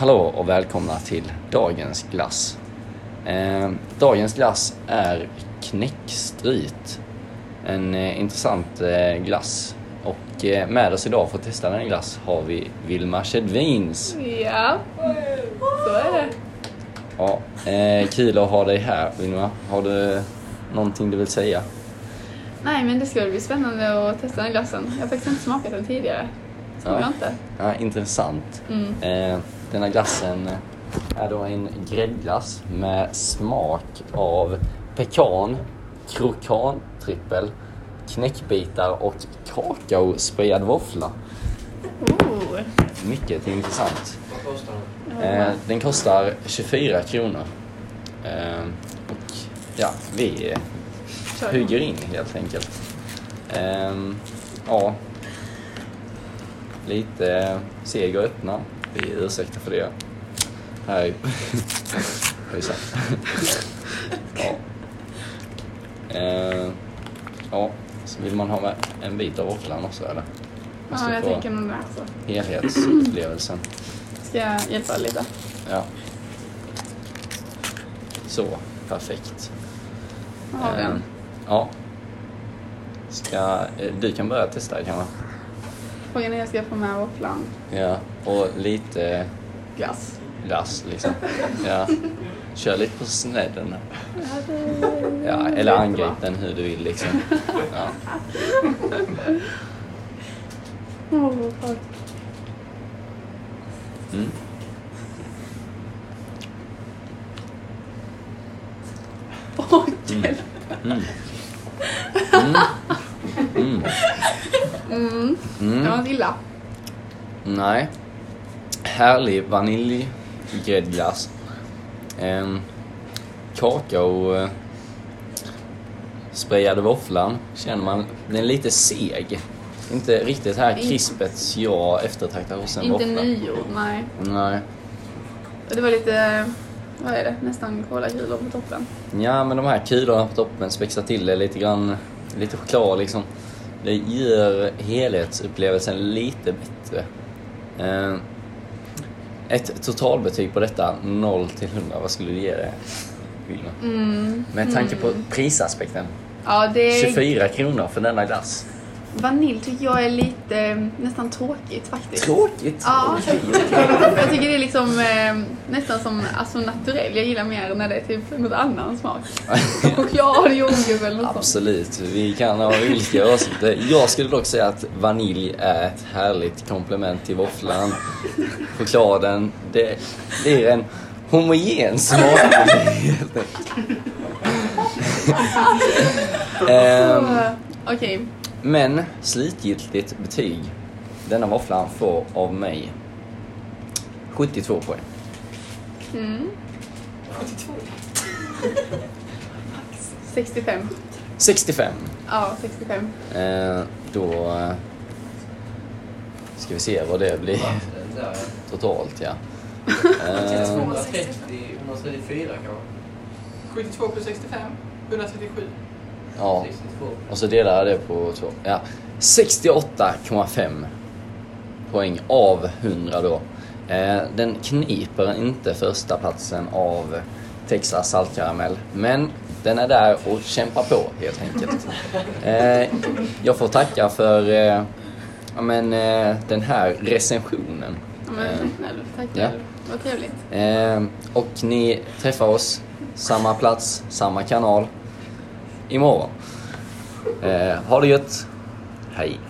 Hallå och välkomna till dagens glass. Eh, dagens glass är knäckstryt. En eh, intressant eh, glass. Och eh, med oss idag för att testa den glass har vi Vilma Kedvins. Ja, så är det. Ja, eh, kul att ha dig här Vilma. Har du någonting du vill säga? Nej, men det ska bli spännande att testa den glassen. Jag har faktiskt inte smakat den tidigare. Tror jag inte. Ja, intressant. Mm. Eh, denna glassen är då en gräddglass med smak av pekan, krokantrippel, knäckbitar och kakaosprayad våffla. Oh. Mycket intressant. Vad kostar den? Eh, den kostar 24 kronor. Eh, och ja, vi kör. hugger in helt enkelt. Ehm, ja. Lite seg att öppna. Vi ursäktar för det. Här. Ojsan. ja. Ehm, ja. Så vill man ha med en bit av våfflan också eller? Måste Ja, jag tänker nog det. Så. helhetsupplevelsen. Ska jag hjälpa lite? Ja. Så, perfekt. Har vi den? Ja. Ska, eh, du kan börja testa kanske? Frågan är jag ska få med våfflan. Ja, och lite Glass. glass liksom. Ja. Kör lite på snedden. Ja, eller angrip den hur du vill liksom. Ja. Åh, fuck. Mm. Åh. Mm. Mm. Mm. Mm. Mm. var inte illa. Nej. Härlig vaniljgräddglass. En kakao eh, sprayade våfflan känner man. Den är lite seg. Inte riktigt här krispet jag eftertraktar hos en Inte våffla. nygjord, nej. Nej. Det var lite, vad är det, nästan kolakulor på toppen. Ja, men de här kulorna på toppen spexar till det lite grann. Lite choklad liksom. Det gör helhetsupplevelsen lite bättre. Eh, Ett totalbetyg på detta, 0 till 100, vad skulle du ge det? Mm. Med tanke på Mm. prisaspekten. Ja, det är... 24 kronor för denna glass. Vanilj tycker jag är lite eh, nästan tråkigt faktiskt. Tråkigt! Ja. Jag tycker det är liksom eh, nästan som alltså, naturell. Jag gillar mer när det är typ något annan smak. Choklad, jordgubb eller något sånt. Absolut, vi kan ha olika åsikter. Jag skulle dock säga att vanilj är ett härligt komplement till våfflan. Chokladen, det blir en homogen smak. helt enkelt. Så, Okej, Men slutgiltigt betyg. Denna våfflan får av mig 72 poäng. mm. 65. 65. Ja, 65. Eh, då eh, ska vi se vad det blir totalt ja. Eh, 130, 134 kanske. 72 plus 65, 137. Ja, 62. och så delar jag det på två. Ja. 68,5 poäng av 100 då. Eh, den kniper inte första platsen av Texas saltkaramell. Men den är där och kämpar på helt enkelt. Eh, jag får tacka för eh, men, den här recensionen. Ja, men, Eh, snäll, tack. ja. Vad trevligt. Och ni träffar oss, samma plats, samma kanal, 芋は、えー、ホリッドはい